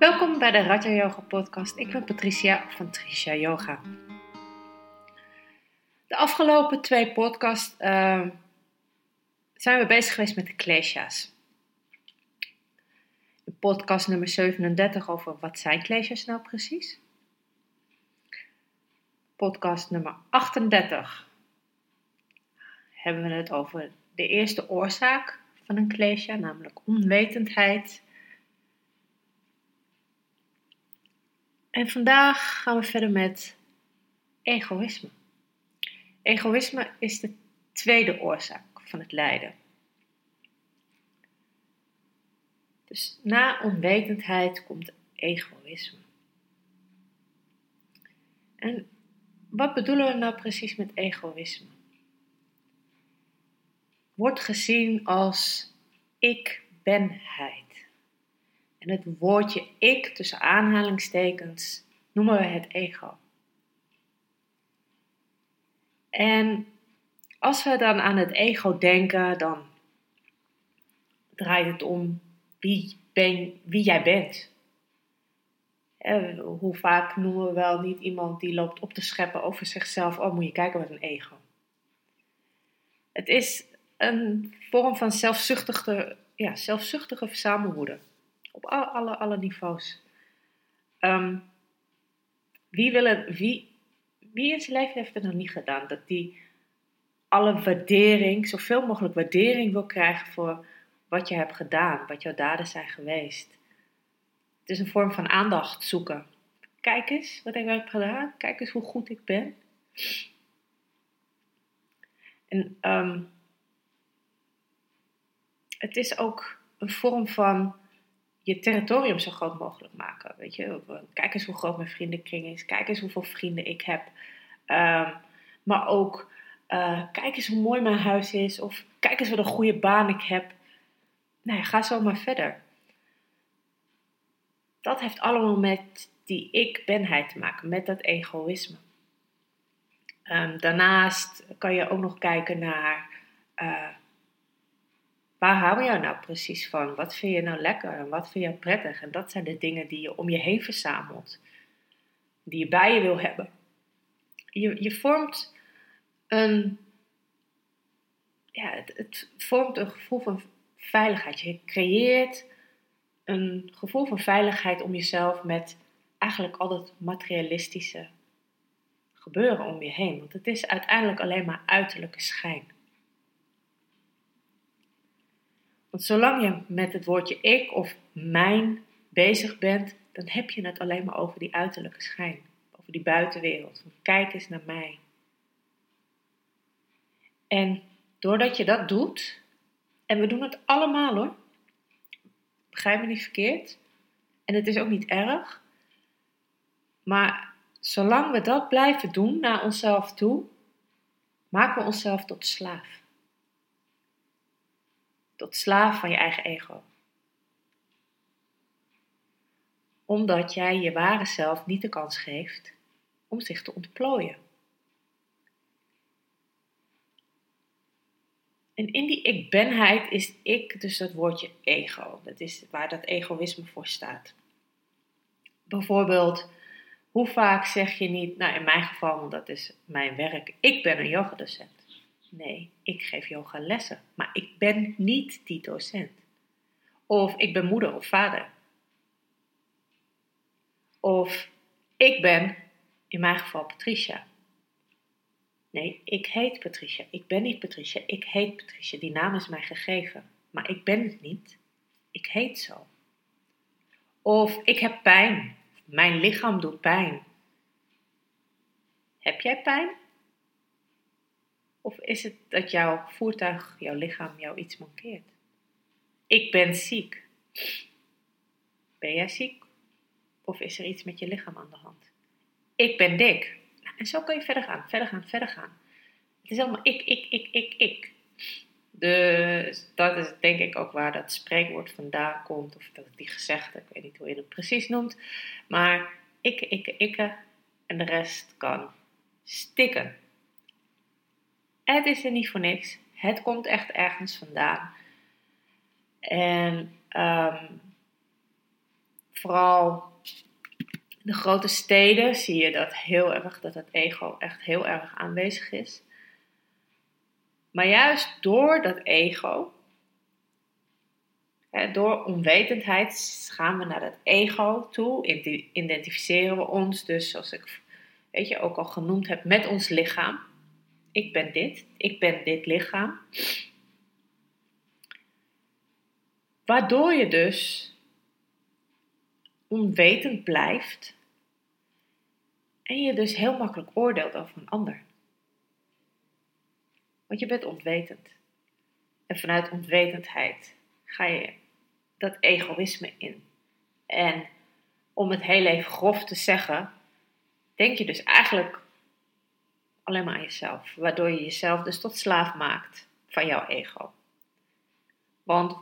Welkom bij de Raja Yoga podcast. Ik ben Patricia van Tricia Yoga. De afgelopen twee podcasts uh, zijn we bezig geweest met de klesha's. In podcast nummer 37 over wat zijn klesha's nou precies. Podcast nummer 38 hebben we het over de eerste oorzaak van een klesha, namelijk onwetendheid En vandaag gaan we verder met egoïsme. Egoïsme is de tweede oorzaak van het lijden. Dus na onwetendheid komt egoïsme. En wat bedoelen we nou precies met egoïsme? Wordt gezien als ik-benheid. En het woordje ik tussen aanhalingstekens noemen we het ego. En als we dan aan het ego denken, dan draait het om wie, ben, wie jij bent. hoe vaak noemen we wel niet iemand die loopt op te scheppen over zichzelf? Oh, moet je kijken wat een ego. Het is een vorm van zelfzuchtige, ja, zelfzuchtige verzamelwoede. Op alle, alle, niveaus. Ehm, wie, wil wie, wie in zijn leven heeft het nog niet gedaan? Dat die alle waardering, zoveel mogelijk waardering wil krijgen voor wat je hebt gedaan, wat jouw daden zijn geweest. Het is een vorm van aandacht zoeken. Kijk eens wat ik heb gedaan. Kijk eens hoe goed ik ben. En um, het is ook een vorm van je territorium zo groot mogelijk maken. Weet je, kijk eens hoe groot mijn vriendenkring is. Kijk eens hoeveel vrienden ik heb. Ehm, maar ook, uh, kijk eens hoe mooi mijn huis is. Of kijk eens wat een goede baan ik heb. Nou ga zo maar verder. Dat heeft allemaal met die ik-benheid te maken. Met dat egoïsme. Um, daarnaast kan je ook nog kijken naar... Uh, Waar hou je nou precies van? Wat vind je nou lekker en wat vind je prettig? En dat zijn de dingen die je om je heen verzamelt, die je bij je wil hebben. Je, je vormt een, ja, het, het vormt een gevoel van veiligheid. Je creëert een gevoel van veiligheid om jezelf met eigenlijk al dat materialistische gebeuren om je heen. Want het is uiteindelijk alleen maar uiterlijke schijn. Zolang je met het woordje ik of mijn bezig bent, dan heb je het alleen maar over die uiterlijke schijn, over die buitenwereld. Kijk eens naar mij. En doordat je dat doet, en we doen het allemaal hoor, begrijp me niet verkeerd, en het is ook niet erg, maar zolang we dat blijven doen naar onszelf toe, maken we onszelf tot slaaf tot slaaf van je eigen ego. Omdat jij je ware zelf niet de kans geeft om zich te ontplooien. En in die ik-benheid is ik dus dat woordje ego. Dat is waar dat egoïsme voor staat. Bijvoorbeeld, hoe vaak zeg je niet, nou in mijn geval, want dat is mijn werk, ik ben een yogadocent. Nee, ik geef yogalessen, maar ik ben niet die docent. Of ik ben moeder of vader. Of ik ben, in mijn geval Patricia. Nee, ik heet Patricia. Ik ben niet Patricia, ik heet Patricia. Die naam is mij gegeven. Maar ik ben het niet. Ik heet zo. Of ik heb pijn. Mijn lichaam doet pijn. Heb jij pijn? Of is het dat jouw voertuig, jouw lichaam jou iets mankeert? Ik ben ziek. Ben jij ziek? Of is er iets met je lichaam aan de hand? Ik ben dik. En zo kan je verder gaan, verder gaan, verder gaan. Het is allemaal ik, ik, ik, ik, ik. Dus dat is denk ik ook waar dat spreekwoord vandaan komt. Of dat die gezegde, ik weet niet hoe je het precies noemt. Maar ik, ik, ik en de rest kan stikken. Het is er niet voor niks. Het komt echt ergens vandaan. En um, vooral de grote steden zie je dat heel erg, dat het ego echt heel erg aanwezig is. Maar juist door dat ego, door onwetendheid, gaan we naar dat ego toe, identificeren we ons dus, zoals ik weet je, ook al genoemd heb, met ons lichaam. Ik ben dit, ik ben dit lichaam. Waardoor je dus onwetend blijft en je dus heel makkelijk oordeelt over een ander. Want je bent onwetend. En vanuit onwetendheid ga je dat egoïsme in. En om het heel even grof te zeggen, denk je dus eigenlijk alleen maar aan jezelf. Waardoor je jezelf dus tot slaaf maakt van jouw ego. Want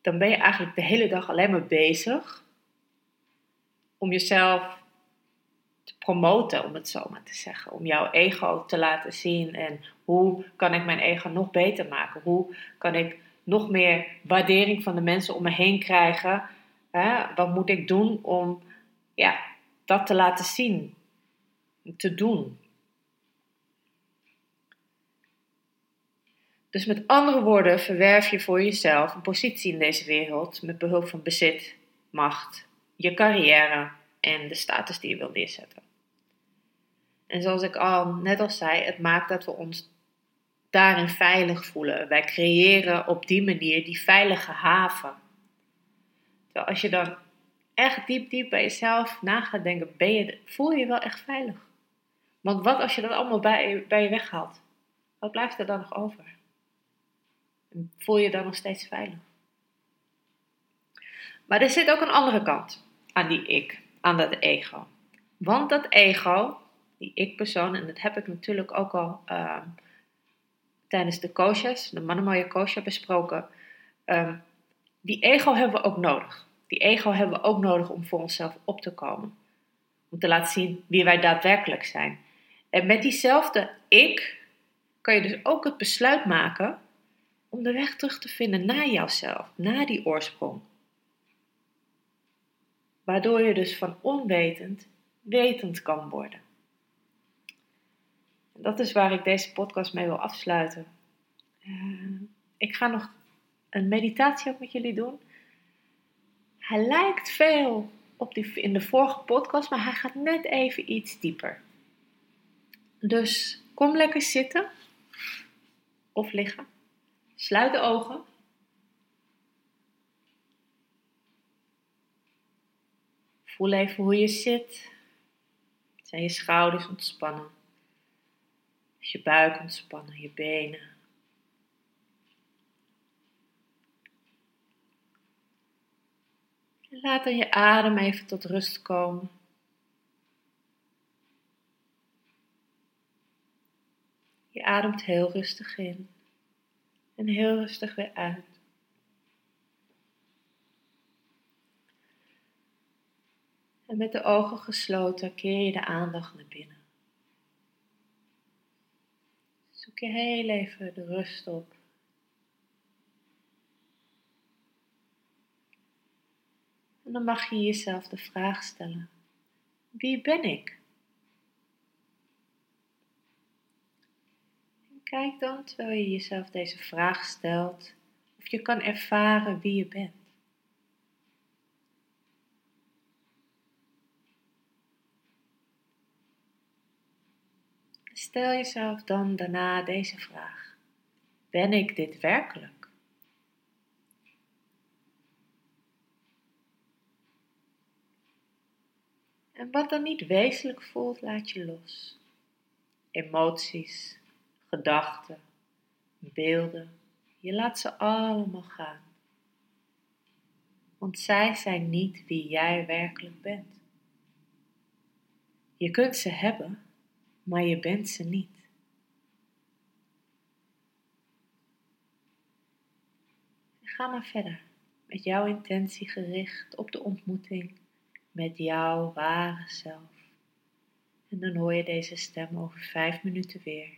dan ben je eigenlijk de hele dag alleen maar bezig om jezelf te promoten, om het zo maar te zeggen. Om jouw ego te laten zien en hoe kan ik mijn ego nog beter maken? Hoe kan ik nog meer waardering van de mensen om me heen krijgen? Hè? Wat moet ik doen om ja, dat te laten zien, te doen? Dus met andere woorden verwerf je voor jezelf een positie in deze wereld met behulp van bezit, macht, je carrière en de status die je wil neerzetten. En zoals ik al net al zei, het maakt dat we ons daarin veilig voelen. Wij creëren op die manier die veilige haven. Terwijl als je dan echt diep, diep bij jezelf na gaat denken, ben je, voel je je wel echt veilig. Want wat als je dat allemaal bij, bij je weghaalt? Wat blijft er dan nog over? voel je dan nog steeds veilig. Maar er zit ook een andere kant aan die ik, aan dat ego. Want dat ego, die ik-persoon, en dat heb ik natuurlijk ook al uh, tijdens de koosjes, de Manamaya Kosha besproken. Um, die ego hebben we ook nodig. Die ego hebben we ook nodig om voor onszelf op te komen. Om te laten zien wie wij daadwerkelijk zijn. En met diezelfde ik kan je dus ook het besluit maken om de weg terug te vinden naar jouzelf, naar die oorsprong. Waardoor je dus van onwetend wetend kan worden. En dat is waar ik deze podcast mee wil afsluiten. Uh, ik ga nog een meditatie ook met jullie doen. Hij lijkt veel op die in de vorige podcast, maar hij gaat net even iets dieper. Dus kom lekker zitten of liggen. Sluit de ogen. Voel even hoe je zit. Zijn je schouders ontspannen? Je buik ontspannen? Je benen? laat dan je adem even tot rust komen. Je ademt heel rustig in en heel rustig weer uit. En met de ogen gesloten keer je de aandacht naar binnen. Zoek je heel even de rust op. En dan mag je jezelf de vraag stellen: Wie ben ik? Kijk dan, terwijl je jezelf deze vraag stelt, of je kan ervaren wie je bent. Stel jezelf dan daarna deze vraag: Ben ik dit werkelijk? En wat dan niet wezenlijk voelt, laat je los. Emoties, gedachten, beelden. Je laat ze allemaal gaan. Want zij zijn niet wie jij werkelijk bent. Je kunt ze hebben, maar je bent ze niet. Ga maar verder met jouw intentie gericht op de ontmoeting met jouw ware zelf. En dan hoor je deze stem over vijf minuten weer.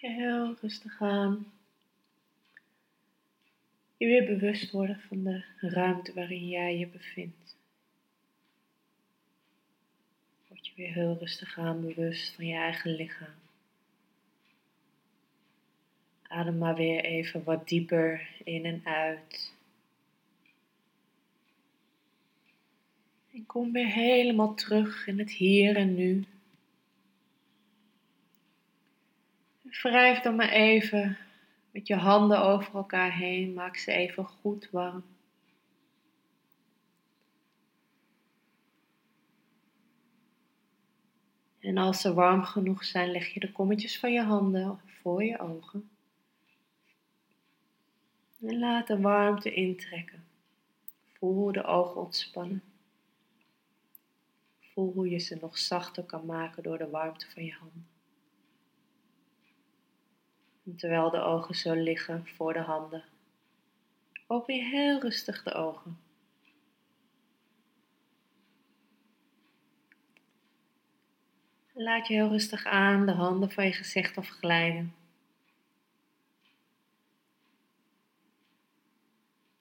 Je heel rustig aan je weer bewust worden van de ruimte waarin jij je bevindt. Word je weer heel rustig aan bewust van je eigen lichaam. Adem maar weer even wat dieper in en uit. En kom weer helemaal terug in het hier en nu. Wrijf dan maar even met je handen over elkaar heen. Maak ze even goed warm. En als ze warm genoeg zijn, leg je de kommetjes van je handen voor je ogen. En laat de warmte intrekken. Voel hoe de ogen ontspannen. Voel hoe je ze nog zachter kan maken door de warmte van je handen. Terwijl de ogen zo liggen voor de handen, open je heel rustig de ogen. Laat je heel rustig aan de handen van je gezicht afglijden.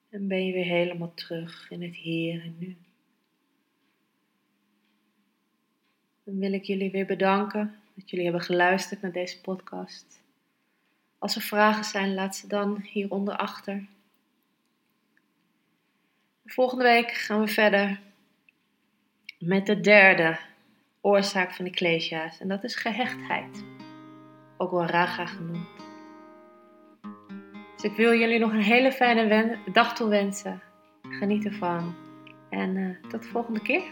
En ben je weer helemaal terug in het hier en nu. Dan wil ik jullie weer bedanken dat jullie hebben geluisterd naar deze podcast. Als er vragen zijn, laat ze dan hieronder achter. Volgende week gaan we verder met de derde oorzaak van de klesja's en dat is gehechtheid, ook wel raga genoemd. Dus ik wil jullie nog een hele fijne dag toewensen. Geniet ervan en uh, tot de volgende keer.